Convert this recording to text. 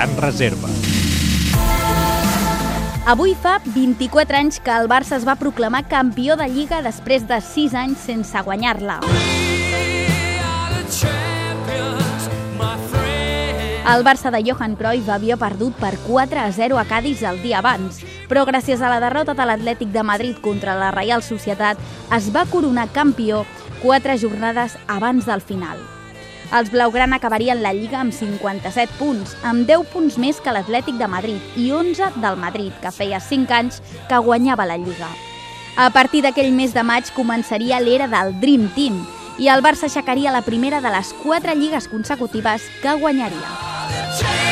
gran reserva. Avui fa 24 anys que el Barça es va proclamar campió de Lliga després de 6 anys sense guanyar-la. El Barça de Johan Cruyff havia perdut per 4 a 0 a Cádiz el dia abans, però gràcies a la derrota de l'Atlètic de Madrid contra la Reial Societat es va coronar campió 4 jornades abans del final. Els blaugrana acabarien la Lliga amb 57 punts, amb 10 punts més que l'Atlètic de Madrid i 11 del Madrid, que feia 5 anys que guanyava la Lliga. A partir d'aquell mes de maig començaria l'era del Dream Team i el Barça aixecaria la primera de les 4 lligues consecutives que guanyaria.